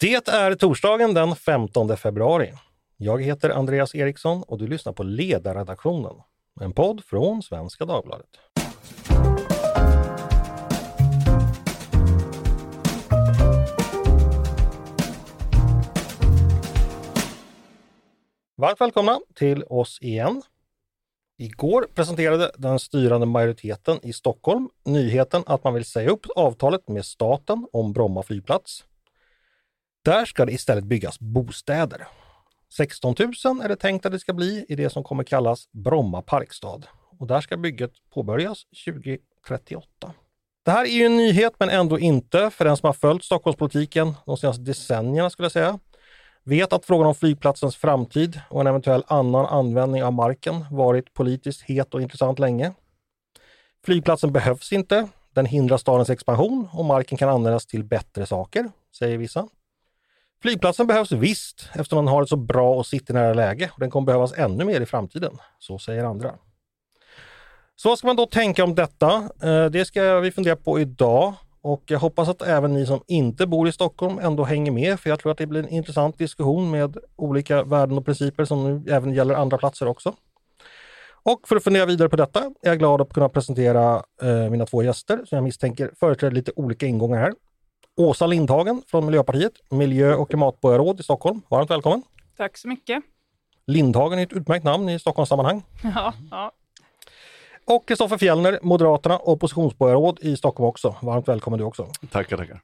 Det är torsdagen den 15 februari. Jag heter Andreas Eriksson och du lyssnar på Ledarredaktionen, en podd från Svenska Dagbladet. Varmt välkomna till oss igen. Igår presenterade den styrande majoriteten i Stockholm nyheten att man vill säga upp avtalet med staten om Bromma flygplats. Där ska det istället byggas bostäder. 16 000 är det tänkt att det ska bli i det som kommer kallas Bromma parkstad och där ska bygget påbörjas 2038. Det här är ju en nyhet men ändå inte för den som har följt Stockholmspolitiken de senaste decennierna skulle jag säga. Vet att frågan om flygplatsens framtid och en eventuell annan användning av marken varit politiskt het och intressant länge. Flygplatsen behövs inte. Den hindrar stadens expansion och marken kan användas till bättre saker, säger vissa. Flygplatsen behövs visst eftersom den har ett så bra och citynära läge och den kommer behövas ännu mer i framtiden. Så säger andra. Så vad ska man då tänka om detta? Eh, det ska vi fundera på idag och jag hoppas att även ni som inte bor i Stockholm ändå hänger med för jag tror att det blir en intressant diskussion med olika värden och principer som nu även gäller andra platser också. Och för att fundera vidare på detta är jag glad att kunna presentera eh, mina två gäster som jag misstänker företräder lite olika ingångar här. Åsa Lindhagen från Miljöpartiet, miljö och klimatborgarråd i Stockholm. Varmt välkommen! Tack så mycket! Lindhagen är ett utmärkt namn i Stockholmssammanhang. Ja, ja. Och Kristoffer Fjellner, Moderaterna, oppositionsborgarråd i Stockholm också. Varmt välkommen du också. Tackar, tackar.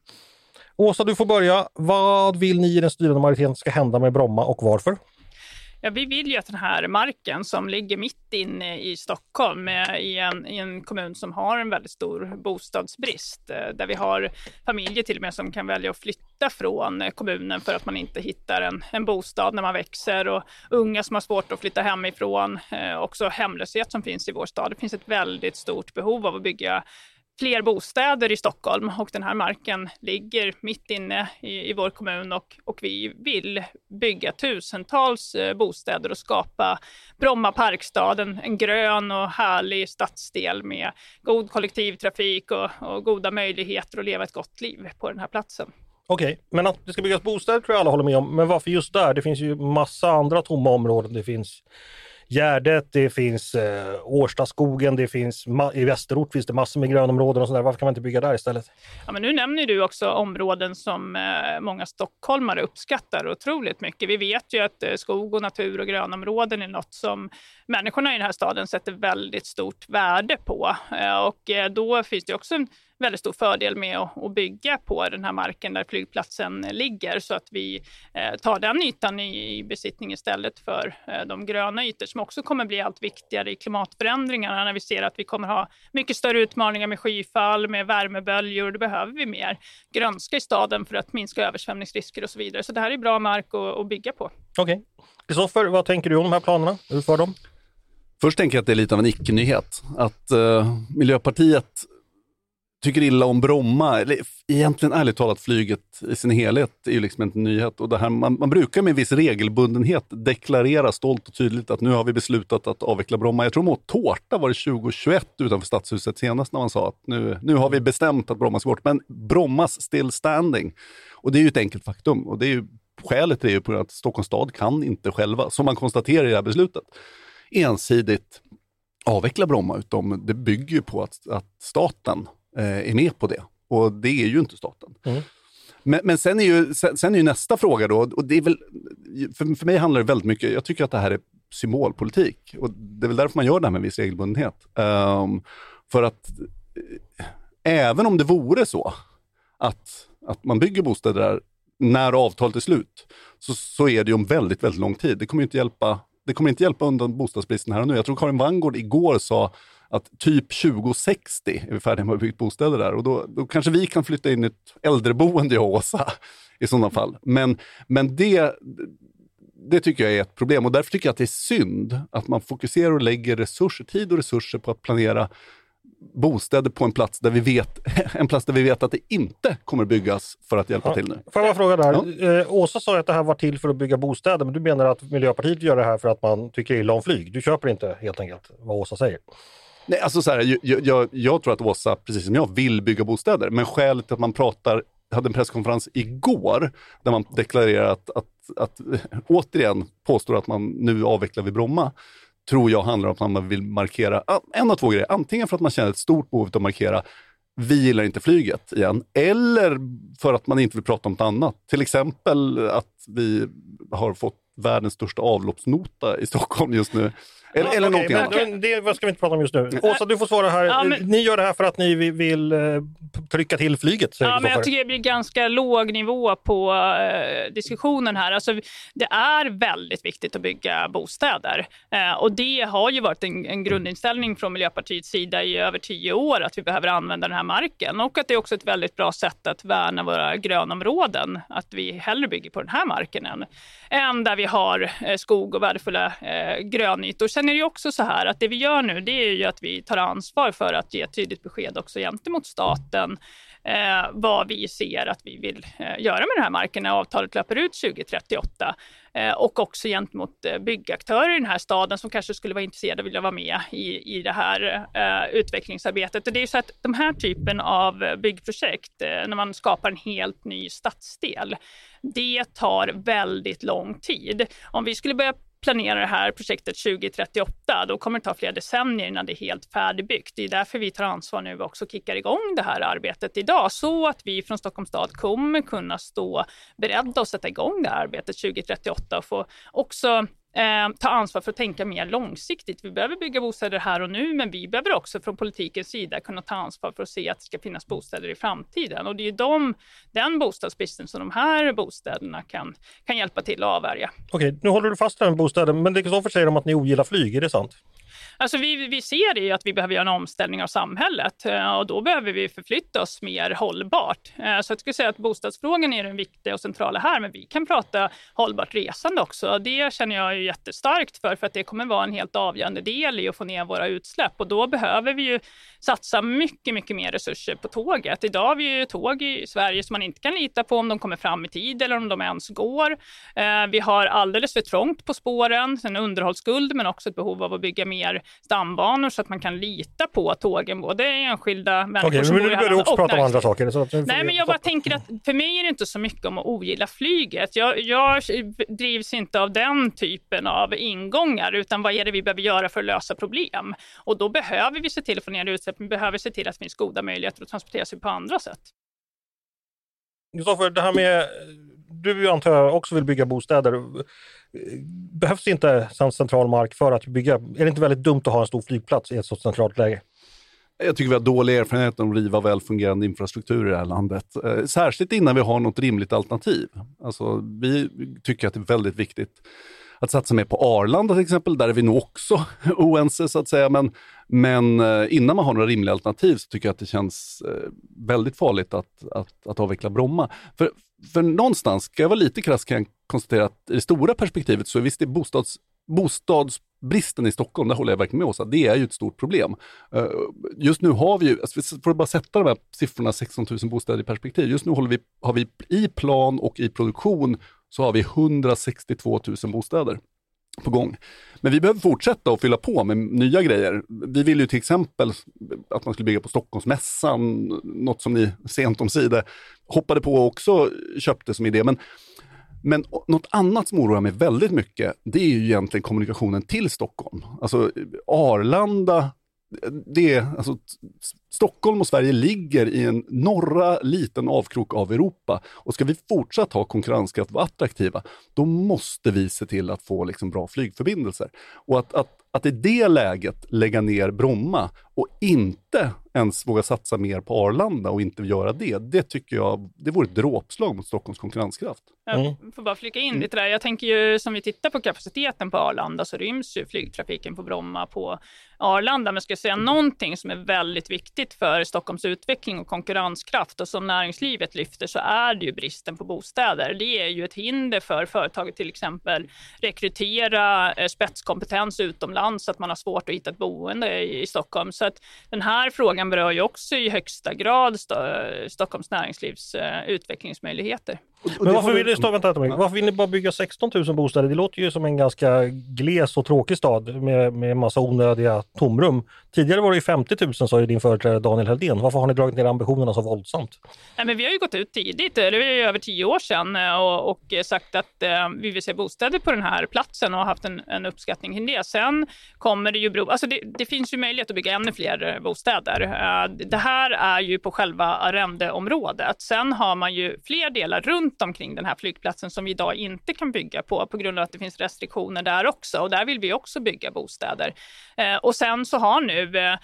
Åsa, du får börja. Vad vill ni i den styrande majoriteten ska hända med Bromma och varför? Ja, vi vill ju att den här marken som ligger mitt inne i Stockholm, eh, i en, i en kommun som har en väldigt stor bostadsbrist, eh, där vi har familjer till och med som kan välja att flytta från eh, kommunen för att man inte hittar en, en bostad när man växer och unga som har svårt att flytta hemifrån, också hemlöshet som finns i vår stad. Det finns ett väldigt stort behov av att bygga fler bostäder i Stockholm och den här marken ligger mitt inne i, i vår kommun och, och vi vill bygga tusentals eh, bostäder och skapa Bromma parkstad, en, en grön och härlig stadsdel med god kollektivtrafik och, och goda möjligheter att leva ett gott liv på den här platsen. Okej, okay, men att det ska byggas bostäder tror jag alla håller med om. Men varför just där? Det finns ju massa andra tomma områden. Det finns Gärdet, det finns eh, Årstaskogen, det finns i Västerort finns det massor med grönområden och sådär. Varför kan man inte bygga där istället? Ja, men nu nämner du också områden som eh, många stockholmare uppskattar otroligt mycket. Vi vet ju att eh, skog och natur och grönområden är något som människorna i den här staden sätter väldigt stort värde på. Eh, och eh, då finns det också en väldigt stor fördel med att, att, bygga på den här marken där flygplatsen ligger så att vi eh, tar den ytan i, i besittning istället för eh, de gröna ytor som också kommer bli allt viktigare i klimatförändringarna när vi ser att vi kommer ha mycket större utmaningar med skyfall, med värmeböljor. Då behöver vi mer grönska i staden för att minska översvämningsrisker och så vidare. Så det här är bra mark att, att bygga på. Okej. Okay. Kristoffer, vad tänker du om de här planerna? Hur för dem? Först tänker jag att det är lite av en icke-nyhet. Att uh, Miljöpartiet tycker illa om Bromma, eller egentligen ärligt talat flyget i sin helhet är ju liksom inte en nyhet. Och det här, man, man, brukar med viss regelbundenhet deklarera stolt och tydligt att nu har vi beslutat att avveckla Bromma. Jag tror de åt tårta var det 2021 utanför Stadshuset senast när man sa att nu, nu har vi bestämt att Bromma ska bort. Men Brommas still standing. Och det är ju ett enkelt faktum. Och det är ju, skälet är ju på att Stockholms stad kan inte själva, som man konstaterar i det här beslutet, ensidigt avveckla Bromma. utan det bygger ju på att, att staten är med på det. Och det är ju inte staten. Mm. Men, men sen, är ju, sen, sen, är ju nästa fråga då, och det är väl, för, för mig handlar det väldigt mycket, jag tycker att det här är symbolpolitik. Och det är väl därför man gör det här med viss regelbundenhet. Um, för att eh, även om det vore så att, att man bygger bostäder där när avtalet är slut, så, så är det ju om väldigt, väldigt lång tid. Det kommer inte hjälpa, det kommer inte hjälpa undan bostadsbristen här och nu. Jag tror Karin Vangård igår sa att typ 2060 är vi färdiga med att bygga bostäder där och då, då kanske vi kan flytta in i ett äldreboende, och Åsa, i sådana fall. Men, men det, det tycker jag är ett problem och därför tycker jag att det är synd att man fokuserar och lägger resurser, tid och resurser på att planera bostäder på en plats där vi vet, en plats där vi vet att det inte kommer byggas för att hjälpa ja. till nu. Får jag bara fråga där? Ja. Eh, Åsa sa att det här var till för att bygga bostäder, men du menar att Miljöpartiet gör det här för att man tycker illa om flyg? Du köper inte helt enkelt vad Åsa säger? Nej, alltså så här, jag, jag, jag, tror att Åsa, precis som jag, vill bygga bostäder. Men skälet till att man pratar hade en presskonferens igår där man deklarerar att, att, att återigen påstår att man nu avvecklar vid Bromma tror jag handlar om att man vill markera en av två grejer. Antingen för att man känner ett stort behov av att markera vi gillar inte flyget igen. Eller för att man inte vill prata om något annat. Till exempel att vi har fått världens största avloppsnota i Stockholm just nu. Eller, ja, eller okay, någonting annat. Det, ska vi inte prata om just nu. Åsa, du får svara här. Ja, men... Ni gör det här för att ni vill, vill uh, trycka till flyget. Ja, men jag tycker det blir ganska låg nivå på uh, diskussionen här. Alltså, det är väldigt viktigt att bygga bostäder. Uh, och det har ju varit en, en, grundinställning från Miljöpartiets sida i över tio år att vi behöver använda den här marken och att det är också ett väldigt bra sätt att värna våra grönområden. Att vi hellre bygger på den här marken än, än där vi har skog och värdefulla grönytor. Sen sen är det också så här att det vi gör nu det är ju att vi tar ansvar för att ge tydligt besked också gentemot staten eh, vad vi ser att vi vill eh, göra med den här marken när avtalet löper ut 2038. Eh, och också gentemot eh, byggaktörer i den här staden som kanske skulle vara intresserade och vilja vara med i, i det här eh, utvecklingsarbetet. Och det är så att de här typen av byggprojekt, eh, när man skapar en helt ny stadsdel, det tar väldigt lång tid. Om vi skulle börja planera det här projektet 2038, då kommer det ta flera decennier innan det är helt färdigbyggt. Det är därför vi tar ansvar nu och också kickar igång det här arbetet idag, så att vi från Stockholms stad kommer kunna stå beredda och sätta igång det här arbetet 2038 och få också eh, ta ansvar för att tänka mer långsiktigt. Vi behöver bygga bostäder här och nu, men vi behöver också från politikens sida kunna ta ansvar för att se att det ska finnas bostäder i framtiden. Och det är de, den bostadsbristen som de här bostäderna kan, kan hjälpa till att avvärja. Okej, nu håller du fast vid bostäder, men det Kristoffer säger om att ni ogillar flyg, är det sant? Alltså vi, vi ser ju att vi behöver göra en omställning av samhället eh, och då behöver vi förflytta oss mer hållbart. Eh, så jag skulle säga att bostadsfrågan är den viktiga och centrala här, men vi kan prata hållbart resande också. Det känner jag ju jättestarkt för, för att det kommer vara en helt avgörande del i att få ner våra utsläpp och då behöver vi ju satsa mycket, mycket mer resurser på tåget. Idag har vi ju tåg i Sverige som man inte kan lita på om de kommer fram i tid eller om de ens går. Eh, vi har alldeles för trångt på spåren, en underhållsskuld men också ett behov av att bygga mer stambanor så att man kan lita på tågen, både enskilda människor Okej, som bor i nu börjar du också prata om andra saker. Så Nej, men jag bara tänker att för mig är det inte så mycket om att ogilla flyget. Jag, jag drivs inte av den typen av ingångar, utan vad är det vi behöver göra för att lösa problem? Och då behöver vi se till att få ner utsläppen, vi behöver se till att det finns goda möjligheter att transportera sig på andra sätt. Kristoffer, det här med, du antar jag också vill bygga bostäder behövs inte central mark för att bygga? Är det inte väldigt dumt att ha en stor flygplats i ett så centralt läge? Jag tycker vi har dålig erfarenhet av att riva väl fungerande infrastruktur i det här landet. Eh, särskilt innan vi har något rimligt alternativ. Alltså, vi tycker att det är väldigt viktigt att satsa mer på Arlanda till exempel. Där är vi nog också oense så att säga. Men, men eh, innan man har några rimliga alternativ så tycker jag att det känns eh, väldigt farligt att, att, att avveckla Bromma. För, för någonstans, ska jag vara lite krass, kan jag konstatera att i det stora perspektivet så visst är bostads, bostadsbristen i Stockholm, där håller jag verkligen med Åsa, det är ju ett stort problem. Eh, just nu har vi ju, alltså, för att bara sätta de här siffrorna 16 000 bostäder i perspektiv, just nu håller vi, har vi i plan och i produktion så har vi 162 000 bostäder på gång. Men vi behöver fortsätta att fylla på med nya grejer. Vi vill ju till exempel att man skulle bygga på Stockholmsmässan, något som ni sent omsider hoppade på och också köpte som idé. Men, men något annat som oroar mig väldigt mycket, det är ju egentligen kommunikationen till Stockholm. Alltså Arlanda det är, alltså, Stockholm och Sverige ligger i en norra liten avkrok av Europa och ska vi fortsatt ha konkurrenskraft och vara attraktiva, då måste vi se till att få liksom, bra flygförbindelser. Och att, att, att i det läget lägga ner Bromma och inte ens våga satsa mer på Arlanda och inte göra det, det tycker jag det vore ett dråpslag mot Stockholms konkurrenskraft. Mm. Jag får bara flika in lite där. Jag tänker ju som vi tittar på kapaciteten på Arlanda så ryms ju flygtrafiken på Bromma på Arlanda. Men ska jag säga någonting som är väldigt viktigt för Stockholms utveckling och konkurrenskraft och som näringslivet lyfter så är det ju bristen på bostäder. Det är ju ett hinder för företaget till exempel rekrytera eh, spetskompetens utomlands så att man har svårt att hitta ett boende i Stockholm. Så att den här frågan berör ju också i högsta grad Stockholms näringslivs eh, utvecklingsmöjligheter. Men varför vill, ni, stå, vänta, vänta, varför vill ni bara bygga 16 000 bostäder? Det låter ju som en ganska gles och tråkig stad med, med massa onödiga tomrum. Tidigare var det ju 50 000 sa ju din företrädare Daniel Heldén. Varför har ni dragit ner ambitionerna så våldsamt? Nej, men vi har ju gått ut tidigt, det var ju över tio år sedan eh, och, och sagt att eh, vi vill se bostäder på den här platsen och haft en, en uppskattning kring det. Sen kommer det ju bero, alltså det, det, finns ju möjlighet att bygga ännu fler eh, bostäder. Eh, det här är ju på själva arrendeområdet. Sen har man ju fler delar runt omkring den här flygplatsen som vi idag inte kan bygga på på grund av att det finns restriktioner där också och där vill vi också bygga bostäder. Eh, och sen så har nu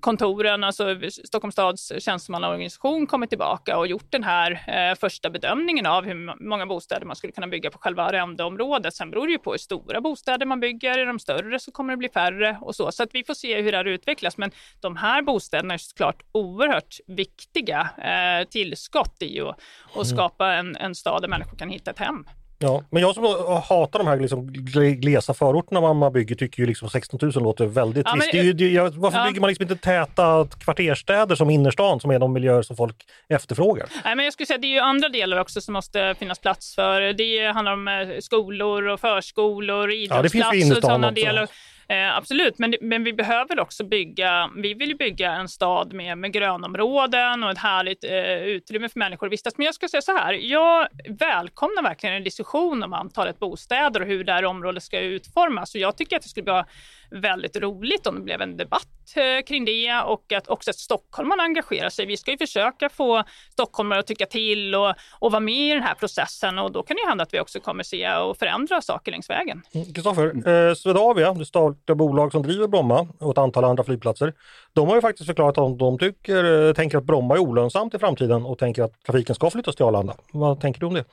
kontoren, alltså Stockholms stads tjänstemannaorganisation kommit tillbaka och gjort den här första bedömningen av hur många bostäder man skulle kunna bygga på själva arrendeområdet. Sen beror det ju på hur stora bostäder man bygger. Är de större så kommer det bli färre och så. Så att vi får se hur det här utvecklas. Men de här bostäderna är såklart oerhört viktiga eh, tillskott i att, att mm. skapa en, en stad där människor kan hitta ett hem. Ja, men jag som hatar de här liksom glesa förorterna man, bygger tycker ju liksom 16 000 låter väldigt ja, trist. Det, det, varför ja. bygger man liksom inte täta kvarterstäder som innerstan som är de miljöer som folk efterfrågar? Nej, men jag skulle säga det är ju andra delar också som måste finnas plats för. Det handlar om eh, skolor och förskolor, idrottsplatser ja, och sådana delar. Eh, absolut, men, men vi behöver också bygga, vi vill bygga en stad med, med grönområden och ett härligt eh, utrymme för människor att vistas. Men jag ska säga så här, jag välkomnar verkligen en diskussion om antalet bostäder och hur det här området ska utformas. Och jag tycker att det skulle vara väldigt roligt om det blev en debatt eh, kring det och att också att stockholmarna engagerar sig. Vi ska ju försöka få stockholmare att tycka till och, och vara med i den här processen och då kan det hända att vi också kommer se och förändra saker längs vägen. Mm, Kristoffer, eh, Swedavia, det statliga bolag som driver Bromma och ett antal andra flygplatser, de har ju faktiskt förklarat att de tycker, eh, tänker att Bromma är olönsamt i framtiden och tänker att trafiken ska flyttas till Arlanda. Vad tänker du om det?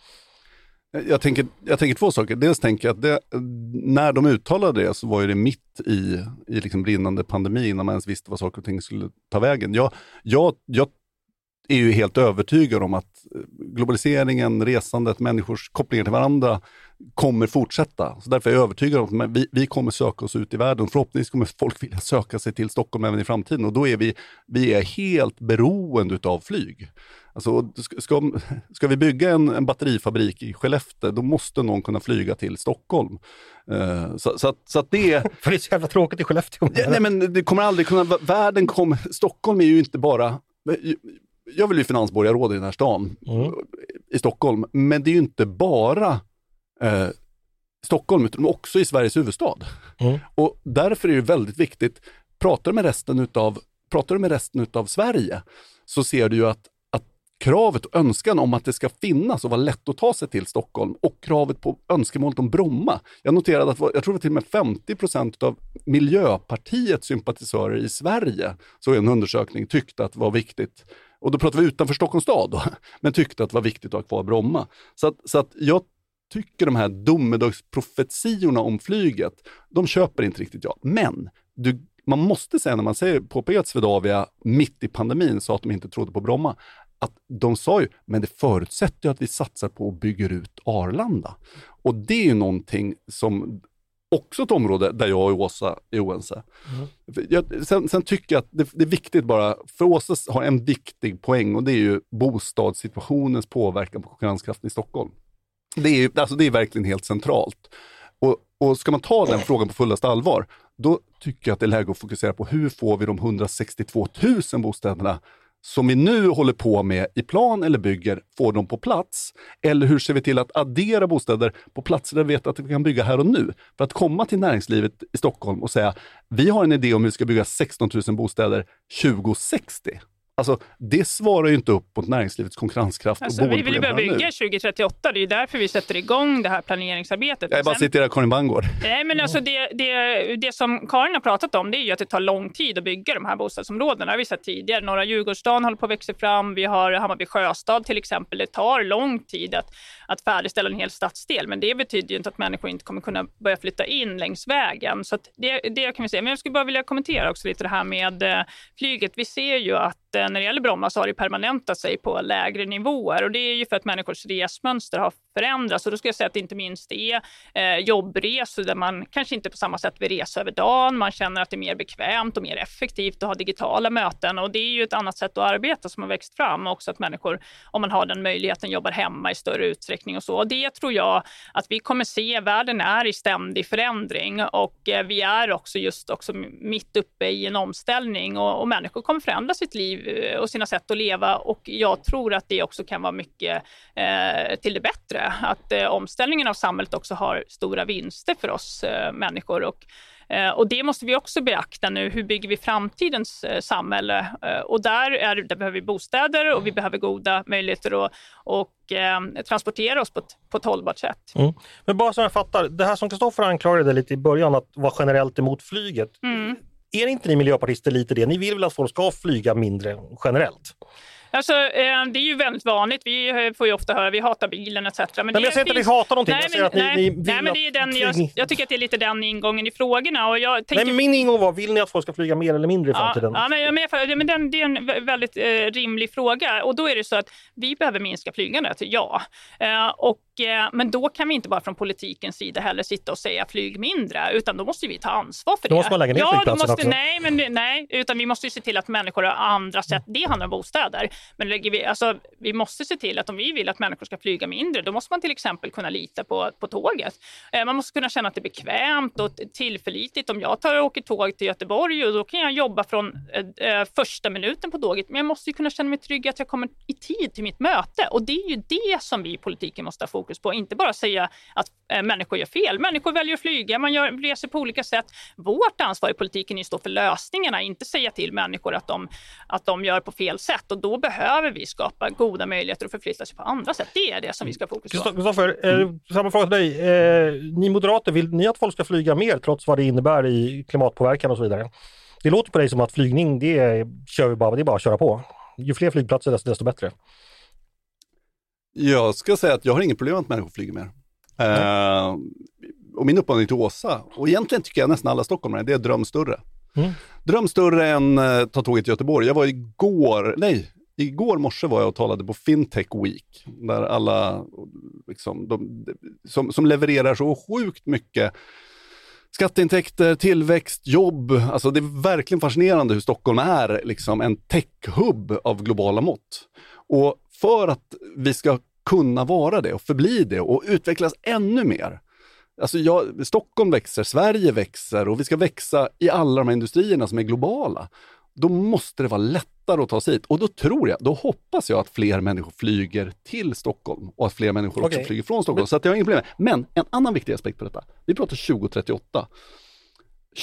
Eh, jag tänker, jag tänker två saker. Dels tänker jag att det, när de uttalade det så var det mitt i, i liksom brinnande pandemi innan man ens visste vad saker och ting skulle ta vägen. Jag, jag, jag är ju helt övertygad om att globaliseringen, resandet, människors kopplingar till varandra kommer fortsätta. Så därför är jag övertygad om att vi, vi kommer söka oss ut i världen. Förhoppningsvis kommer folk vilja söka sig till Stockholm även i framtiden och då är vi, vi är helt beroende av flyg. Alltså, ska, ska vi bygga en, en batterifabrik i Skellefteå, då måste någon kunna flyga till Stockholm. Uh, så, så, att, så att det... För det är så jävla tråkigt i Skellefteå. Ja, nej, men det kommer aldrig kunna... Världen kommer... Stockholm är ju inte bara... Jag vill bli finansborgarråd i den här stan, mm. i Stockholm, men det är ju inte bara eh, Stockholm, utan också i Sveriges huvudstad. Mm. Och därför är det väldigt viktigt, pratar du med resten utav, pratar du med resten utav Sverige, så ser du ju att kravet och önskan om att det ska finnas och vara lätt att ta sig till Stockholm och kravet på önskemålet om Bromma. Jag noterade att jag tror att till och med 50 procent av Miljöpartiets sympatisörer i Sverige, så en undersökning, tyckte att det var viktigt. Och då pratar vi utanför Stockholms stad, då, men tyckte att det var viktigt att ha kvar Bromma. Så att, så att jag tycker de här domedagsprofetiorna om flyget, de köper inte riktigt jag. Men du, man måste säga när man säger, påpekar att Swedavia mitt i pandemin sa att de inte trodde på Bromma, att de sa ju, men det förutsätter ju att vi satsar på och bygger ut Arlanda. Och det är ju någonting som också ett område där jag och Åsa är oense. Mm. Jag, sen, sen, tycker jag att det, det, är viktigt bara, för Åsa har en viktig poäng och det är ju bostadssituationens påverkan på konkurrenskraften i Stockholm. Det är, alltså det är verkligen helt centralt. Och, och ska man ta den frågan på fullaste allvar, då tycker jag att det är läge att fokusera på hur får vi de 162 000 bostäderna som vi nu håller på med i plan eller bygger, får de på plats? Eller hur ser vi till att addera bostäder på platser där vi vet att vi kan bygga här och nu? För att komma till näringslivet i Stockholm och säga, vi har en idé om hur vi ska bygga 16 000 bostäder 2060. Alltså, det svarar ju inte upp mot näringslivets konkurrenskraft. Alltså, och vi vill ju börja bygga 2038, det är ju därför vi sätter igång det här planeringsarbetet. Jag bara Sen, citerar Karin Bangård. Nej, men alltså det, det, det som Karin har pratat om det är ju att det tar lång tid att bygga de här bostadsområdena. Det har vi sett tidigare. Norra Djurgårdsstaden håller på att växa fram. Vi har Hammarby sjöstad till exempel. Det tar lång tid att, att färdigställa en hel stadsdel, men det betyder ju inte att människor inte kommer kunna börja flytta in längs vägen. Så det, det kan vi se. Men jag skulle bara vilja kommentera också lite det här med eh, flyget. Vi ser ju att eh, när det gäller Bromma så har det permanentat sig på lägre nivåer och det är ju för att människors resmönster har förändrats. Och då ska jag säga att det inte minst är eh, jobbresor där man kanske inte på samma sätt vill resa över dagen. Man känner att det är mer bekvämt och mer effektivt att ha digitala möten och det är ju ett annat sätt att arbeta som har växt fram också att människor, om man har den möjligheten, jobbar hemma i större utsträckning och så. Det tror jag att vi kommer se. Världen är i ständig förändring och eh, vi är också just också mitt uppe i en omställning och, och människor kommer förändra sitt liv eh, och sina sätt att leva och jag tror att det också kan vara mycket eh, till det bättre. Att eh, omställningen av samhället också har stora vinster för oss eh, människor och och det måste vi också beakta nu. Hur bygger vi framtidens eh, samhälle? Eh, och där, är, där behöver vi bostäder och vi behöver goda möjligheter att och, eh, transportera oss på ett, på ett hållbart sätt. Mm. Men bara så jag fattar, det här som Kristoffer anklagade lite i början, att vara generellt emot flyget. Mm. Är inte ni miljöpartister lite det? Ni vill väl att folk ska flyga mindre generellt? Alltså, eh, det är ju väldigt vanligt. Vi får ju ofta höra att vi hatar bilen etc. Men, men jag säger inte att ni hatar någonting. Nej, jag säger att ni, nej, ni nej, men det är den, jag, jag, tycker att det är lite den ingången i frågorna. Och jag tänker... nej, men min ingång var, vill ni att folk ska flyga mer eller mindre i framtiden? Ja, ja men, med, men den, det är en väldigt eh, rimlig fråga. Och då är det så att vi behöver minska flygandet, ja. Eh, och Eh, men då kan vi inte bara från politikens sida heller sitta och säga flyg mindre, utan då måste vi ta ansvar för det. Då måste man lägga ner ja, måste, också. Nej, men, nej, utan vi måste se till att människor har andra sätt. Det handlar om bostäder. Men lägger vi, alltså, vi måste se till att om vi vill att människor ska flyga mindre, då måste man till exempel kunna lita på, på tåget. Eh, man måste kunna känna att det är bekvämt och tillförlitligt. Om jag tar och åker tåg till Göteborg, och då kan jag jobba från eh, eh första minuten på tåget, men jag måste kunna känna mig trygg att jag kommer i tid till mitt möte. Och det är ju det som vi i politiken måste ha fokus på, inte bara säga att eh, människor gör fel. Människor väljer att flyga, man gör, reser på olika sätt. Vårt ansvar i politiken är att stå för lösningarna, inte säga till människor att de, att de gör på fel sätt. Och då behöver vi skapa goda möjligheter att förflytta sig på andra sätt. Det är det som vi ska fokusera på. Kristoffer, eh, samma fråga till dig. Eh, ni moderater, vill ni att folk ska flyga mer trots vad det innebär i klimatpåverkan och så vidare? Det låter på dig som att flygning, det, kör vi bara, det är bara att köra på. Ju fler flygplatser desto, desto bättre. Jag ska säga att jag har inget problem med att människor flyger mer. Uh, och min uppmaning till Åsa, och egentligen tycker jag nästan alla stockholmare, det är dröm större. Mm. Dröm större än uh, ta tåget till Göteborg. Jag var igår, nej, igår morse var jag och talade på Fintech Week, där alla liksom, de, som, som levererar så sjukt mycket skatteintäkter, tillväxt, jobb. Alltså det är verkligen fascinerande hur Stockholm är liksom en techhubb av globala mått. Och för att vi ska kunna vara det och förbli det och utvecklas ännu mer. Alltså jag, Stockholm växer, Sverige växer och vi ska växa i alla de här industrierna som är globala. Då måste det vara lättare att ta sig hit och då tror jag, då hoppas jag att fler människor flyger till Stockholm och att fler människor okay. också flyger från Stockholm. Så att jag har inga problem. Men en annan viktig aspekt på detta, vi pratar 2038.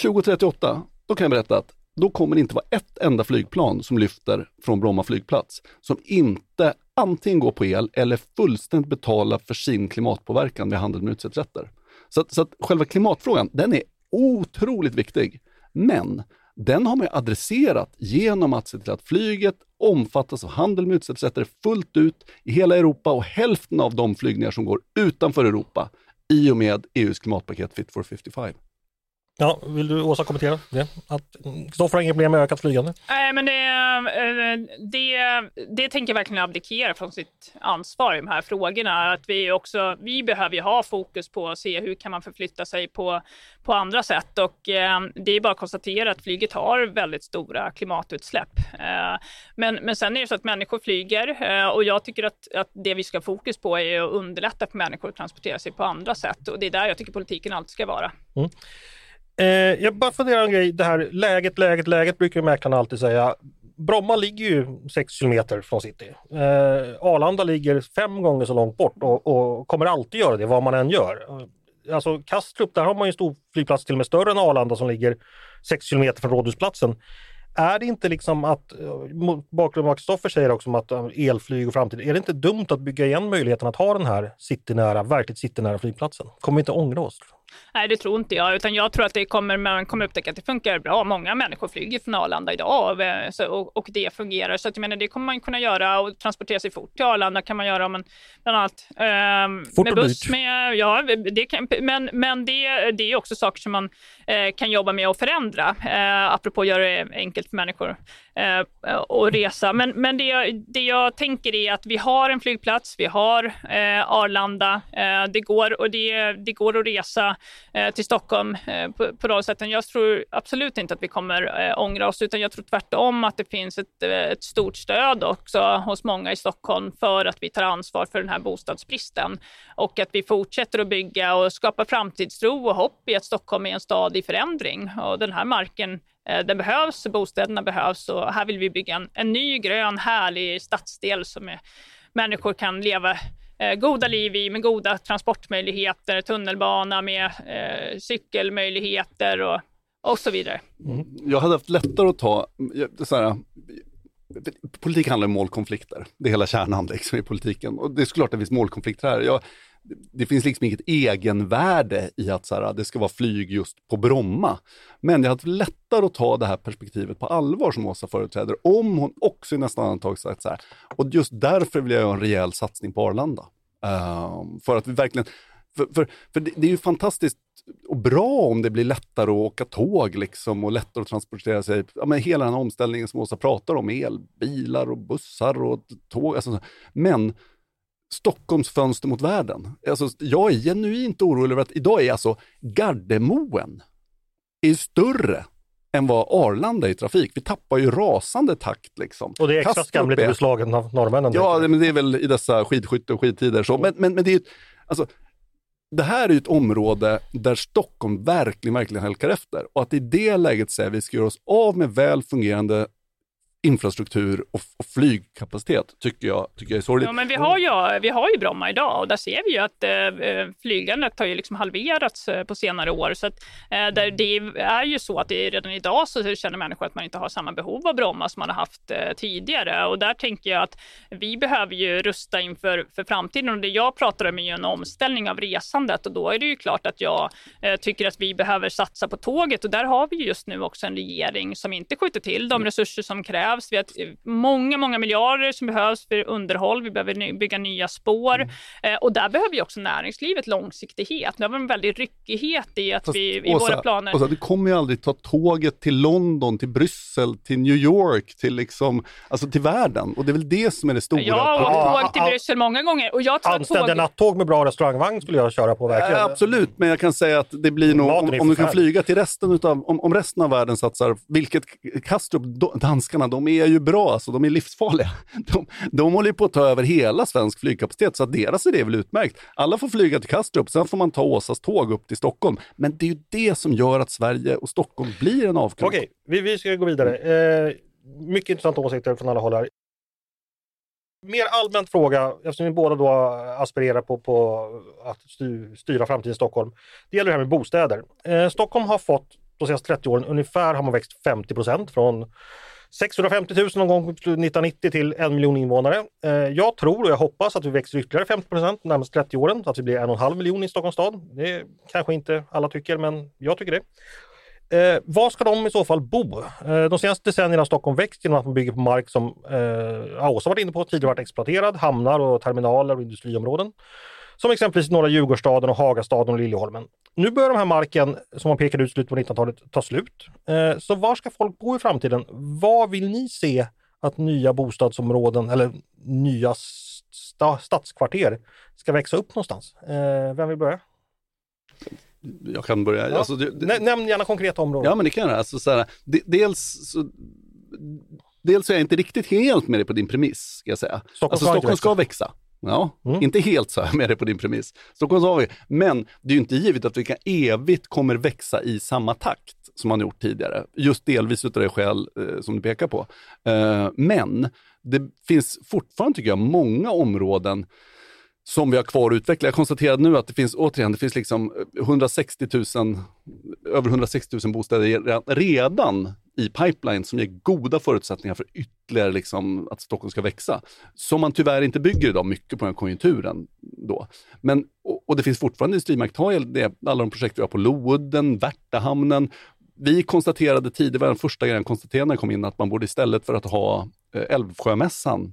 2038, då kan jag berätta att då kommer det inte vara ett enda flygplan som lyfter från Bromma flygplats som inte antingen går på el eller fullständigt betalar för sin klimatpåverkan med handel med utsläppsrätter. Så, så att själva klimatfrågan, den är otroligt viktig. Men den har man adresserat genom att se till att flyget omfattas av handel med utsläppsrätter fullt ut i hela Europa och hälften av de flygningar som går utanför Europa i och med EUs klimatpaket Fit for 55. Ja, vill du Åsa kommentera det? Att Kristoffer har inga problem med ökat flygande? Nej, men det, eh, det, det tänker jag verkligen abdikera från sitt ansvar i de här frågorna. Att vi, också, vi behöver ju ha fokus på att se hur kan man förflytta sig på, på andra sätt och eh, det är bara att konstatera att flyget har väldigt stora klimatutsläpp. Eh, men, men sen är det så att människor flyger eh, och jag tycker att, att det vi ska ha fokus på är att underlätta för människor att transportera sig på andra sätt och det är där jag tycker politiken alltid ska vara. Mm. Eh, jag bara funderar en grej, det här läget, läget, läget brukar ju mäklarna alltid säga. Bromma ligger ju 6 kilometer från city. Eh, Arlanda ligger fem gånger så långt bort och, och, kommer alltid göra det vad man än gör. Eh, alltså Kastrup, där har man ju en stor flygplats till och med större än Arlanda som ligger 6 kilometer från Rådhusplatsen. Är det inte liksom att, eh, mot bakgrund av vad Kristoffer säger också om att eh, elflyg och framtid, är det inte dumt att bygga igen möjligheten att ha den här citynära, verkligt citynära flygplatsen? Kommer vi inte ångra oss? Nej, det tror inte jag, utan jag tror att det kommer, man kommer upptäcka att det funkar bra. Många människor flyger från Arlanda idag och, och det fungerar. Så att jag menar, det kommer man kunna göra och transportera sig fort till Arlanda kan man göra om man bland annat eh, med buss. Med, ja, det kan, men men det, det är också saker som man eh, kan jobba med att förändra, eh, apropå att göra det enkelt för människor eh, och resa. Men, men det, jag, det jag tänker är att vi har en flygplats, vi har eh, Arlanda, eh, det, går, och det, det går att resa eh, till Stockholm eh, på, på de sätten. Jag tror absolut inte att vi kommer eh, ångra oss, utan jag tror tvärtom att det finns ett, eh, ett stort stöd också hos många i Stockholm för att vi tar ansvar för den här bostadsbristen och att vi fortsätter att bygga och skapa framtidstro och hopp i att Stockholm är en stad i förändring. Och den här marken Eh, den behövs, bostäderna behövs och här vill vi bygga en, en ny grön härlig stadsdel som är, människor kan leva eh, goda liv i med goda transportmöjligheter, tunnelbana med eh, cykelmöjligheter och, och så vidare. Mm. Jag hade haft lättare att ta, så här, politik handlar om målkonflikter. Det är hela kärnan liksom, i politiken. Och det är såklart att det finns målkonflikter här. Jag, det finns liksom inget egenvärde i att så här, det ska vara flyg just på Bromma. Men jag hade lättare att ta det här perspektivet på allvar som Åsa företräder, om hon också i nästan andetag sagt så här, och just därför vill jag göra en rejäl satsning på Arlanda. Um, för att vi verkligen, för, för, för det, det, är ju fantastiskt och bra om det blir lättare att åka tåg liksom och lättare att transportera sig. Ja, men hela den här omställningen som Åsa pratar om, elbilar och bussar och tåg. Alltså, men Stockholms fönster mot världen. Alltså, jag är genuint orolig över att idag är alltså Gardemoen är större än vad Arlanda är i trafik. Vi tappar ju rasande takt. Liksom. Och det är extra skamligt att bli slagen av norrmännen. Ja, men det är väl i dessa skidskytte och skidtider så. Men, men, men det är alltså, det här är ett område där Stockholm verkligen, verkligen halkar efter. Och att i det läget säga att vi ska göra oss av med väl fungerande infrastruktur och, och, flygkapacitet tycker jag, tycker jag är sorgligt. Ja, men vi har, ju, vi har ju Bromma idag och där ser vi ju att eh, flygandet har ju liksom halverats eh, på senare år. Så att, eh, där det är ju så att det redan idag så känner människor att man inte har samma behov av Bromma som man har haft eh, tidigare. Och där tänker jag att vi behöver ju rusta inför för framtiden och det jag pratar om är ju en omställning av resandet och då är det ju klart att jag eh, tycker att vi behöver satsa på tåget och där har vi just nu också en regering som inte skjuter till de mm. resurser som krävs krävs. Vi har många, många miljarder som behövs för underhåll. Vi behöver bygga nya spår mm. eh, och där behöver vi också näringslivet långsiktighet. Nu har vi en väldig ryckighet i att Fast, vi i Åsa, våra planer. Åsa, du kommer ju aldrig ta tåget till London, till Bryssel, till New York, till liksom, alltså till världen och det är väl det som är det stora. Jag har åkt tåg till Bryssel många gånger och jag tror Anständiga tåg... nattåg med bra restaurangvagn skulle jag köra på verkligen. Äh, absolut, men jag kan säga att det blir nog, om, om du kan flyga till resten utav, om, om resten av världen satsar, vilket Kastrup, danskarna, de de är ju bra, alltså, de är livsfarliga. De, de håller på att ta över hela svensk flygkapacitet, så att deras idé är väl utmärkt. Alla får flyga till Kastrup, sen får man ta Åsas tåg upp till Stockholm. Men det är ju det som gör att Sverige och Stockholm blir en avkrok. Okej, vi, vi ska gå vidare. Eh, mycket intressanta åsikter från alla håll här. Mer allmänt fråga, eftersom vi båda då aspirerar på, på att styra framtiden i Stockholm. Det gäller det här med bostäder. Eh, Stockholm har fått de senaste 30 åren ungefär har man växt 50 procent från 650 000 någon gång 1990 till en miljon invånare. Eh, jag tror och jag hoppas att vi växer ytterligare 50 procent de närmaste 30 åren, så att vi blir en och en halv miljon i Stockholms stad. Det kanske inte alla tycker, men jag tycker det. Eh, var ska de i så fall bo? Eh, de senaste decennierna har Stockholm växt genom att man bygger på mark som eh, Åsa varit inne på tidigare varit exploaterad, hamnar och terminaler och industriområden. Som exempelvis norra Djurgårdsstaden och Hagastaden och Liljeholmen. Nu börjar de här marken som man pekade ut slutet på 1900-talet ta slut. Eh, så var ska folk bo i framtiden? Vad vill ni se att nya bostadsområden eller nya sta stadskvarter ska växa upp någonstans? Eh, vem vill börja? Jag kan börja. Ja. Alltså, det, Nämn gärna konkreta områden. Ja, men det kan jag. Alltså, så här, dels, så, dels är jag inte riktigt helt med dig på din premiss, ska jag säga. Stockholm, alltså, Stockholm ska växa. Ja, mm. inte helt så här med det på din premiss. Stockholms har vi, men det är ju inte givet att vi kan evigt kommer växa i samma takt som man gjort tidigare. Just delvis utav det skäl eh, som du pekar på. Eh, men det finns fortfarande, tycker jag, många områden som vi har kvar att utveckla. Jag konstaterade nu att det finns, återigen, det finns liksom 160 000, över 160 000 bostäder redan i pipeline som ger goda förutsättningar för ytterligare liksom att Stockholm ska växa. Som man tyvärr inte bygger idag, mycket på den konjunkturen. Då. Men, och, och det finns fortfarande industrimark, alla de projekt vi har på Loudden, Värtahamnen. Vi konstaterade tidigare, den första grejen konstaterade när jag kom in, att man borde istället för att ha eh, Älvsjömässan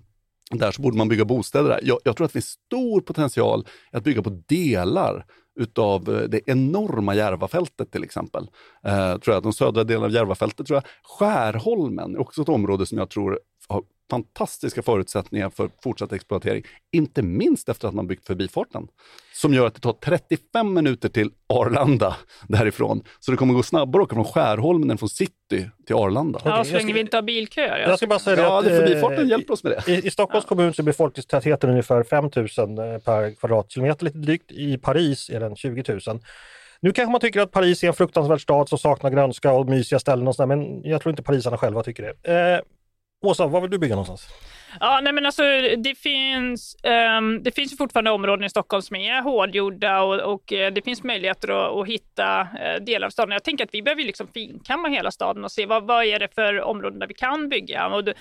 där så borde man bygga bostäder där. Jag, jag tror att det finns stor potential att bygga på delar utav eh, det enorma Järvafältet till exempel. Eh, tror jag, de södra delarna av Järvafältet. Tror jag. Skärholmen är också ett område som jag tror har fantastiska förutsättningar för fortsatt exploatering. Inte minst efter att man byggt förbifarten. Som gör att det tar 35 minuter till Arlanda därifrån. Så det kommer gå snabbare att åka från Skärholmen än från city till Arlanda. Ja, så jag länge vi inte har bilköer. Jag ska bara säga Ja, det att, förbifarten eh, hjälper oss med det. I, I Stockholms kommun så är befolkningstätheten ungefär 5 000 per kvadratkilometer lite drygt. I Paris är den 20 000. Nu kanske man tycker att Paris är en fruktansvärd stad som saknar grönska och mysiga ställen och sådär, men jag tror inte parisarna själva tycker det. Eh, Åsa, var vill du bygga någonstans? Ja, nej men alltså, det, finns, um, det finns fortfarande områden i Stockholm som är hårdgjorda och, och eh, det finns möjligheter att, att hitta uh, delar av staden. Jag tänker att vi behöver liksom finkamma hela staden och se vad, vad är det för områden där vi kan bygga. Och det,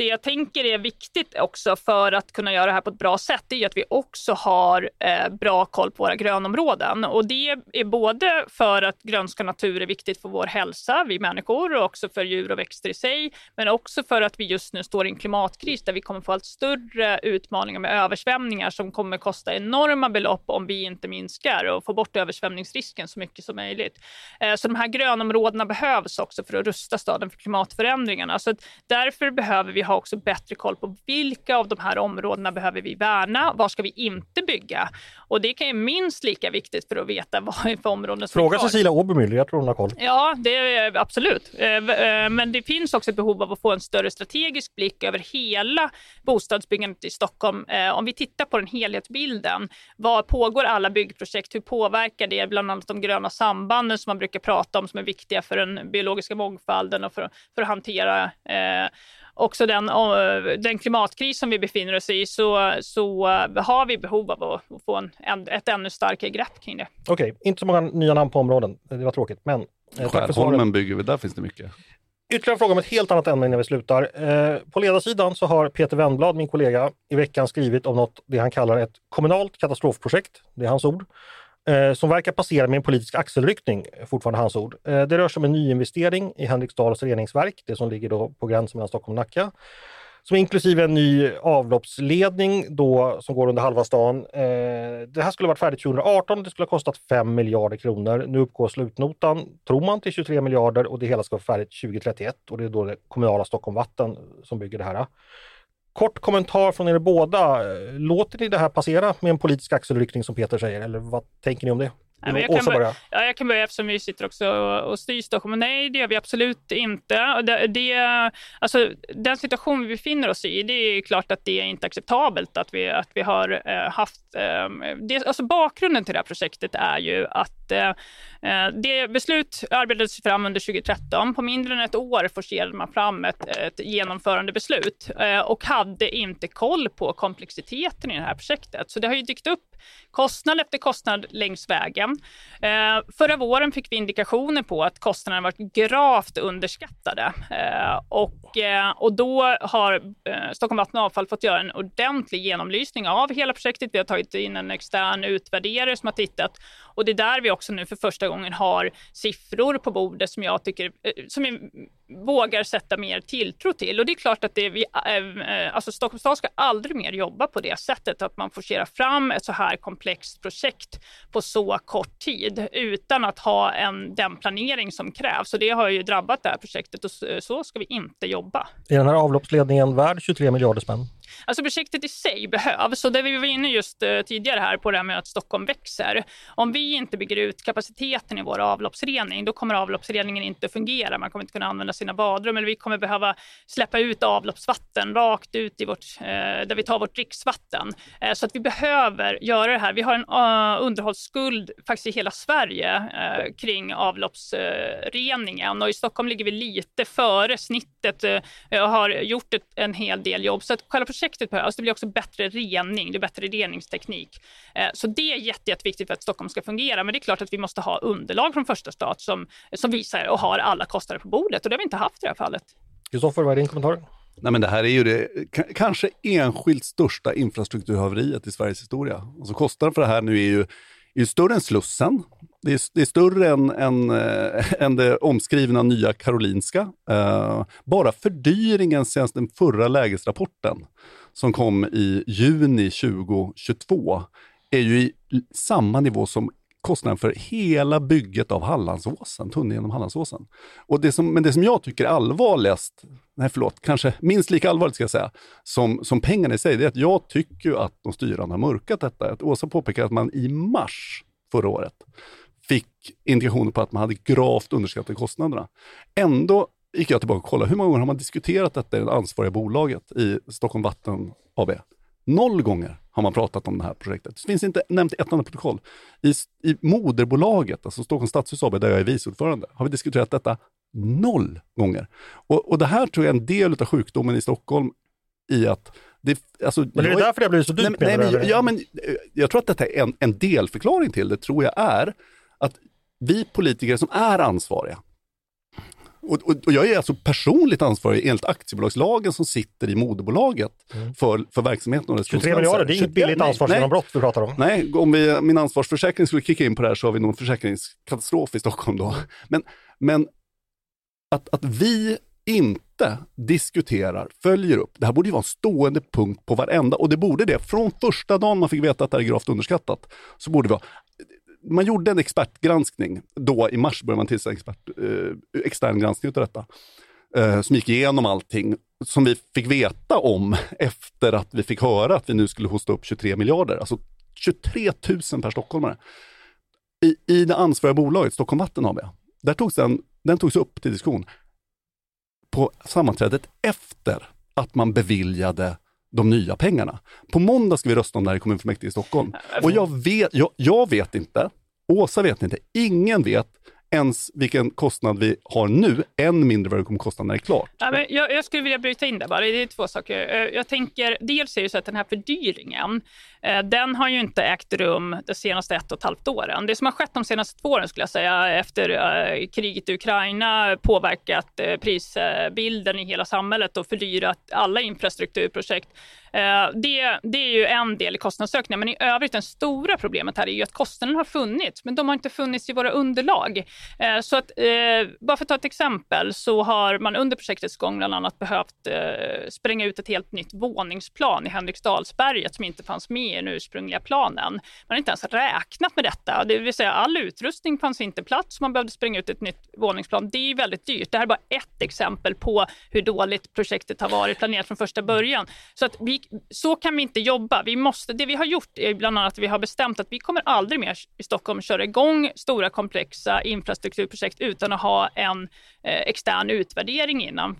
det jag tänker är viktigt också för att kunna göra det här på ett bra sätt, det är att vi också har eh, bra koll på våra grönområden. Och det är både för att grönska natur är viktigt för vår hälsa, vi människor, och också för djur och växter i sig, men också för att vi just nu står i en klimatkris där vi kommer få allt större utmaningar med översvämningar som kommer kosta enorma belopp om vi inte minskar och får bort översvämningsrisken så mycket som möjligt. Eh, Så de här grönområdena behövs också för att rusta staden för klimatförändringarna. Så därför behöver vi ha också bättre koll på vilka av de här områdena behöver vi värna, vad ska vi inte bygga? Och det kan ju minst lika viktigt för att veta vad är för områden som är Fråga kvar. Cecilia Obermüller, jag tror hon har koll. Ja, det är absolut. Eh, eh, Men det finns också ett behov av att få en större strategisk blick över hela bostadsbyggandet i Stockholm. Eh, Om vi tittar på den helhetsbilden, vad pågår alla byggprojekt? Hur påverkar det bland annat de gröna sambanden som man brukar prata om som är viktiga för den biologiska mångfalden och för, för att hantera eh, också den, den klimatkris som vi befinner oss i så, så har vi behov av att, få en, ett ännu starkare grepp kring det. Okej, inte så många nya namn på områden. Det var tråkigt, men eh. Skärholmen bygger vi, där finns det mycket. Ytterligare en fråga om ett helt annat ämne innan vi slutar. Eh, på ledarsidan så har Peter Wennblad, min kollega, i veckan skrivit om något det han kallar ett kommunalt katastrofprojekt. Det är hans ord. Eh, som verkar passera med en politisk axelryckning, eh, fortfarande hans ord. Eh, det rör sig om en nyinvestering i Henriksdals reningsverk, det som ligger då på gränsen mellan Stockholm och Nacka. Som inklusive en ny avloppsledning då, som går under halva stan. Eh, det här skulle varit färdigt 2018 det skulle ha kostat 5 miljarder kronor. Nu uppgår slutnotan, tror man, till 23 miljarder och det hela ska vara färdigt 2031 och det är då det kommunala Stockholm Vatten som bygger det här. Kort kommentar från er båda. Eh, låter ni det här passera med en politisk axelryckning som Peter säger eller vad tänker ni om det? Nej, men jag, kan börja, ja, jag kan börja eftersom vi sitter också och, och styr Stockholm. Nej, det gör vi absolut inte. Det, det, alltså, den situation vi befinner oss i, det är klart att det är inte acceptabelt att vi, att vi har eh, haft... Eh, det, alltså bakgrunden till det här projektet är ju att eh, Eh, det beslut arbetades fram under 2013. På mindre än ett år forcerade man fram ett, ett genomförande beslut eh, och hade inte koll på komplexiteten i det här projektet. Så det har ju dykt upp kostnad efter kostnad längs vägen. Eh, förra våren fick vi indikationer på att kostnaderna varit gravt underskattade och, och då har Stockholm Vatten och Avfall fått göra en ordentlig genomlysning av hela projektet. Vi har tagit in en extern utvärderare som har tittat och det är där vi också nu för första gången har siffror på bordet som jag tycker eh, som jag vågar sätta mer tilltro till. Och det är klart att det vi, eh, alltså Stockholms stad ska aldrig mer jobba på det sättet att man forcerar fram ett så här komplext projekt på så kort tid utan att ha en, den planering som krävs. Och det har ju drabbat det här projektet och så ska vi inte jobba. Är den här avloppsledningen värd 23 miljarder spänn? Alltså projektet i sig behövs och det vi var inne just eh, tidigare här på det här med att Stockholm växer. Om vi inte bygger ut kapaciteten i vår avloppsrening, då kommer avloppsreningen inte fungera. Man kommer inte kunna använda sina badrum eller vi kommer behöva släppa ut avloppsvatten rakt ut i vårt, eh, där vi tar vårt dricksvatten. Eh, så att vi behöver göra det här. Vi har en uh, underhållsskuld faktiskt i hela Sverige eh, kring avloppsreningen och i Stockholm ligger vi lite före snittet eh, och har gjort ett, en hel del jobb. Så att själva projektet behövs. Det blir också bättre rening, det är bättre reningsteknik. Eh, Så det är jätte, jätteviktigt för att Stockholm ska fungera. Men det är klart att vi måste ha underlag från första stat som, som visar och har alla kostnader på bordet. Och det har vi inte haft i det här fallet. Kristoffer, vad är din kommentar? Nej, men det här är ju det ka- kanske enskilt största infrastrukturhaveriet i Sveriges historia. Alltså kostnaden för det här nu är ju, är ju större än Slussen. Det är, det är större än, än, äh, än det omskrivna nya Karolinska. Eh, bara fördyringen sen den förra lägesrapporten som kom i juni 2022 är ju i samma nivå som kostnaden för hela bygget av Hallandsåsen, tunneln genom Hallandsåsen. Och det som, men det som jag tycker är allvarligast, nej förlåt, kanske minst lika allvarligt ska jag säga, som, som pengarna i sig, det är att jag tycker att de styrande har mörkat detta. Att Åsa påpekar att man i mars förra året fick indikationer på att man hade gravt underskattat kostnaderna. Ändå gick jag tillbaka och kollade, hur många gånger har man diskuterat detta i det ansvariga bolaget i Stockholm Vatten AB? Noll gånger har man pratat om det här projektet. Det finns inte nämnt ett enda protokoll. I, I moderbolaget, alltså Stockholms stadshus AB, där jag är vice ordförande, har vi diskuterat detta noll gånger. Och, och det här tror jag är en del av sjukdomen i Stockholm i att det, alltså, men är det därför det har blivit så dyrt? Nej, nej, men, ja, men eh, jag tror att detta är en, en delförklaring till det, tror jag är att vi politiker som är ansvariga, och, och, och, jag är alltså personligt ansvarig enligt aktiebolagslagen som sitter i moderbolaget mm. för, för verksamheten. Och 23 miljarder, det är inget billigt ansvarsgenombrott vi pratar om. Nej, om vi, min ansvarsförsäkring skulle kicka in på det här så har vi nog en försäkringskatastrof i Stockholm då. Men, men att, att vi inte diskuterar, följer upp. Det här borde ju vara en stående punkt på varenda, och det borde det. Från första dagen man fick veta att det här är gravt underskattat, så borde det vara man gjorde en expertgranskning. Då i mars började man tillsätta expert, eh, extern granskning av detta. Eh, som gick igenom allting som vi fick veta om efter att vi fick höra att vi nu skulle hosta upp 23 miljarder. Alltså 23 000 per stockholmare. I, i det ansvariga bolaget, Stockholm Vatten AB, där togs den, den togs upp till diskussion på sammanträdet efter att man beviljade de nya pengarna. På måndag ska vi rösta om det här i kommunfullmäktige i Stockholm. Och jag vet, jag, jag vet inte, Åsa vet inte, ingen vet ens vilken kostnad vi har nu, än mindre vad det kommer kosta när det är klart. Ja, men jag, jag skulle vilja bryta in där bara. Det är två saker. Eh, jag tänker, dels är det så att den här fördyringen, eh, den har ju inte ägt rum de senaste ett och ett halvt åren. Det som har skett de senaste två åren skulle jag säga, efter eh, kriget i Ukraina, påverkat prisbilden i hela samhället och fördyrat alla infrastrukturprojekt. Eh, det, det är ju en del i kostnadsökningen, men i övrigt det stora problemet här är ju att kostnaderna har funnits, men de har inte funnits i våra underlag. Eh, så att, eh, bara för att ta ett exempel så har man under projektets gång bland annat behövt eh, spränga ut ett helt nytt våningsplan i Henriksdalsberget som inte fanns med i den ursprungliga planen. Man har inte ens räknat med detta, det vill säga all utrustning fanns inte plats, man behövde spränga ut ett nytt våningsplan. Det är väldigt dyrt. Det här är bara ett exempel på hur dåligt projektet har varit planerat från första början. Så, att vi, så kan vi inte jobba. Vi måste, det vi har gjort är bland annat att vi har bestämt att vi kommer aldrig mer i Stockholm köra igång stora komplexa infrastrukturprojekt utan att ha en eh, extern utvärdering innan. Eh,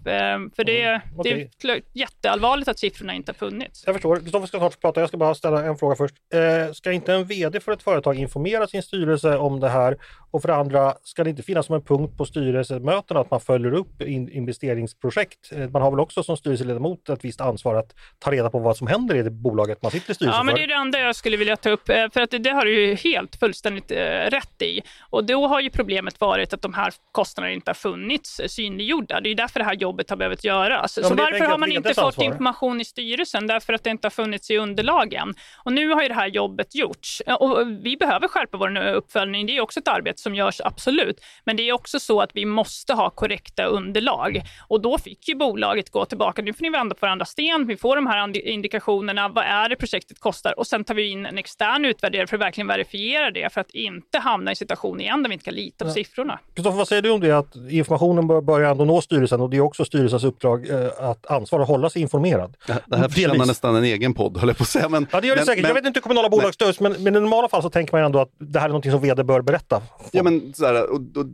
för det, mm, okay. det är jätteallvarligt att siffrorna inte har funnits. Jag förstår. Kristoffer ska snart prata. Jag ska bara ställa en fråga först. Eh, ska inte en VD för ett företag informera sin styrelse om det här? Och för det andra, ska det inte finnas som en punkt på styrelsemötena att man följer upp in investeringsprojekt? Eh, man har väl också som styrelseledamot ett visst ansvar att ta reda på vad som händer i det bolaget man sitter i styrelsen Ja, men det är det andra jag skulle vilja ta upp, eh, för att det, har du ju helt fullständigt eh, rätt i. Och då har ju problemet varit att de här kostnaderna inte har funnits synliggjorda. Det är därför det här jobbet har behövt göras. Ja, så varför har man inte fått information i styrelsen? Därför att det inte har funnits i underlagen. Och nu har ju det här jobbet gjorts. Och vi behöver skärpa vår uppföljning. Det är också ett arbete som görs, absolut. Men det är också så att vi måste ha korrekta underlag. Och då fick ju bolaget gå tillbaka. Nu får ni vända på varandra sten. Vi får de här indikationerna. Vad är det projektet kostar? Och sen tar vi in en extern utvärderare för att verkligen verifiera det. För att inte hamna i en situation igen där vi inte kan lita på ja. siffrorna. Kristoffer, vad säger du om det att informationen bör, börjar ändå nå styrelsen och det är också styrelsens uppdrag eh, att ansvara och hålla sig informerad. Det, det här förtjänar nästan en egen podd, höll jag på att säga. Men, ja, det gör det men, säkert. Men, jag vet inte hur kommunala bolag stöds, men, men i normala fall så tänker man ändå att det här är något som vd bör berätta. Ja, men så här, och, och,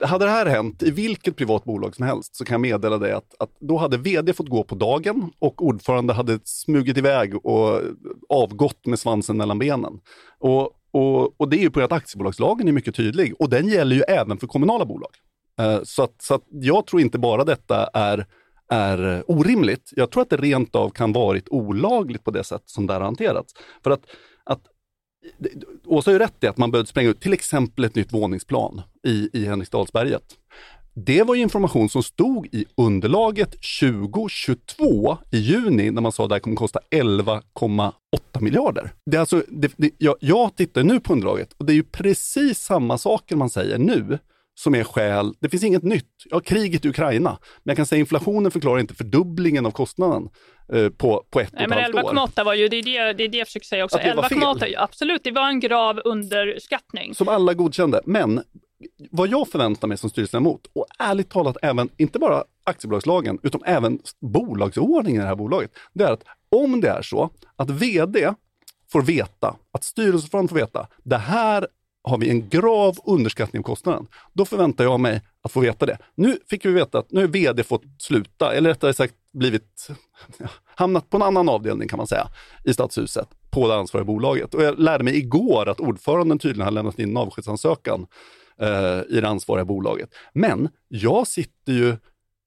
hade det här hänt i vilket privat bolag som helst så kan jag meddela dig att, att då hade vd fått gå på dagen och ordförande hade smugit iväg och avgått med svansen mellan benen. Och, och, och det är ju på att aktiebolagslagen är mycket tydlig och den gäller ju även för kommunala bolag. Eh, så att, så att jag tror inte bara detta är är orimligt. Jag tror att det rent av kan varit olagligt på det sätt som det har hanterats. För att, att Åsa har ju rätt i att man behövde spränga ut till exempel ett nytt våningsplan i, i Henriksdalsberget. Det var information som stod i underlaget 2022 i juni när man sa att det här kommer kosta 11,8 miljarder. Det är alltså, det, det, jag, jag tittar nu på underlaget och det är ju precis samma saker man säger nu som är skäl. Det finns inget nytt. Ja, kriget i Ukraina. Men jag kan säga inflationen förklarar inte fördubblingen av kostnaden eh, på, på ett Nej, och ett halvt år. Men 11,8 var ju, det är det, det är det jag försöker säga också. Att det var fel. 11,8, absolut, det var en grav underskattning. Som alla godkände. Men vad jag förväntar mig som styrelseledamot och ärligt talat även, inte bara aktiebolagslagen, utan även bolagsordningen i det här bolaget, det är att om det är så att vd får veta, att styrelseordföranden får veta, det här har vi en grav underskattning av kostnaden. Då förväntar jag mig att få veta det. Nu fick vi veta att nu har vd fått sluta, eller rättare sagt blivit, ja, hamnat på en annan avdelning kan man säga, i Stadshuset på det ansvariga bolaget. Och jag lärde mig igår att ordföranden tydligen har lämnat in en avskedsansökan eh, i det ansvariga bolaget. Men jag sitter ju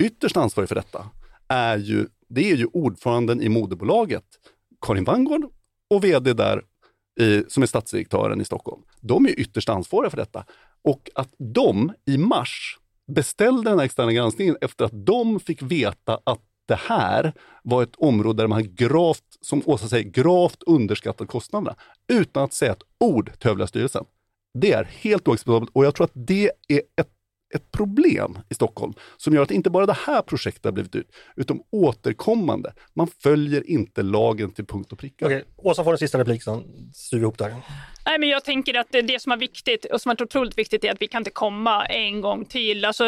ytterst ansvarig för detta. Är ju, det är ju ordföranden i moderbolaget, Karin Vangård, och vd där i, som är statsdirektören i Stockholm. De är ytterst ansvariga för detta. Och att de i mars beställde den här externa granskningen efter att de fick veta att det här var ett område där man gravt, som Åsa säger, gravt underskattat kostnaderna utan att säga ett ord till styrelsen. Det är helt oacceptabelt och jag tror att det är ett, ett problem i Stockholm som gör att inte bara det här projektet har blivit ut, utan återkommande. Man följer inte lagen till punkt och pricka. Okej, Åsa får en sista replik, sen syr vi ihop där. Nej, men jag tänker att det, det som är viktigt och som är otroligt viktigt är att vi kan inte komma en gång till. Alltså,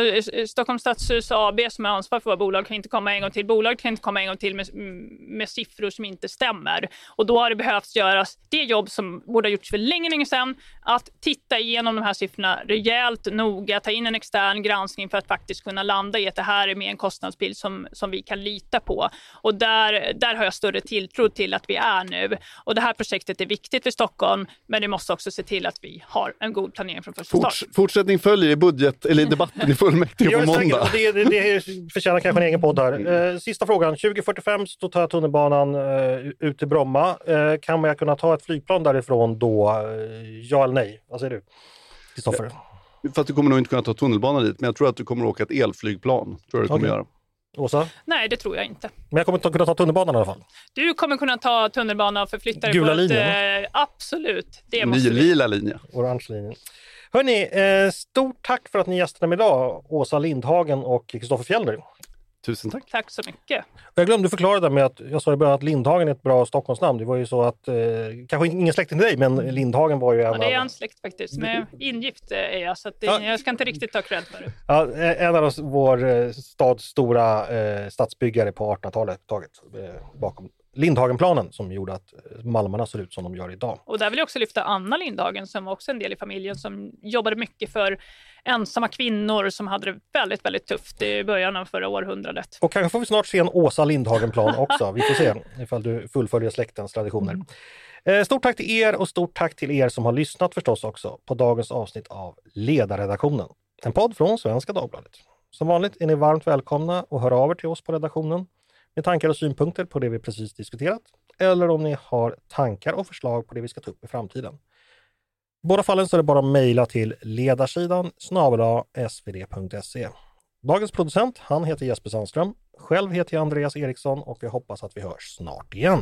Stockholms stadshus AB som är ansvar för våra bolag kan inte komma en gång till. Bolaget kan inte komma en gång till med, med siffror som inte stämmer. Och då har det behövt göras det jobb som borde ha gjorts för länge, länge sedan. Att titta igenom de här siffrorna rejält, noga, ta in en extern granskning för att faktiskt kunna landa i att det här är med en kostnadsbild som, som vi kan lita på. Och där, där har jag större tilltro till att vi är nu. Och det här projektet är viktigt för Stockholm, men vi måste också se till att vi har en god planering från första Forts, start. Fortsättning följer i budget, eller i debatten i fullmäktige på det måndag. det, det, det förtjänar kanske en egen podd här. Eh, sista frågan, 2045 så tar tunnelbanan eh, ut till Bromma. Eh, kan man kunna ta ett flygplan därifrån då? Ja eller nej? Vad säger du? Kristoffer? Fast du kommer nog inte kunna ta tunnelbanan dit, men jag tror att du kommer åka ett elflygplan. Tror jag du kommer göra. Åsa? Nej, det tror jag inte. Men jag kommer inte kunna ta tunnelbanan i alla fall. Du kommer kunna ta tunnelbana och förflytta dig Gula på ett, linjen, eh, Absolut, det Ny måste lila linje. Orange linjen. Hörni, eh, stort tack för att ni gästade mig idag, Åsa Lindhagen och Kristoffer Fjellner. Tusen tack. Tack så mycket. Jag glömde förklara det med att jag sa i början att Lindhagen är ett bra Stockholmsnamn. Det var ju så att, eh, kanske ingen släkting till dig, men Lindhagen var ju en Ja, det är av... hans släkt faktiskt. Men ingift är jag, så att det, Ja. jag ska inte riktigt ta cred för det. Ja, en av vår eh, stads stora eh, stadsbyggare på 1800-talet taget eh, bakom Lindhagenplanen som gjorde att eh, Malmarna ser ut som de gör idag. Och där vill jag också lyfta Anna Lindhagen som var också en del i familjen som jobbade mycket för ensamma kvinnor som hade det väldigt, väldigt tufft i början av förra århundradet. Och kanske får vi snart se en Åsa Lindhagenplan också. Vi får se ifall du fullföljer släktens traditioner. Eh, Stort tack till er och stort tack till er som har lyssnat förstås också på dagens avsnitt av Ledarredaktionen. En podd från Svenska Dagbladet. Som vanligt är ni varmt välkomna och hör av er till oss på redaktionen med tankar och synpunkter på det vi precis diskuterat eller om ni har tankar och förslag på det vi ska ta upp i framtiden. I båda fallen så är det bara att mejla till ledarsidan snabel svd.se. Dagens producent, han heter Jesper Sandström. Själv heter jag Andreas Eriksson och jag hoppas att vi hörs snart igen.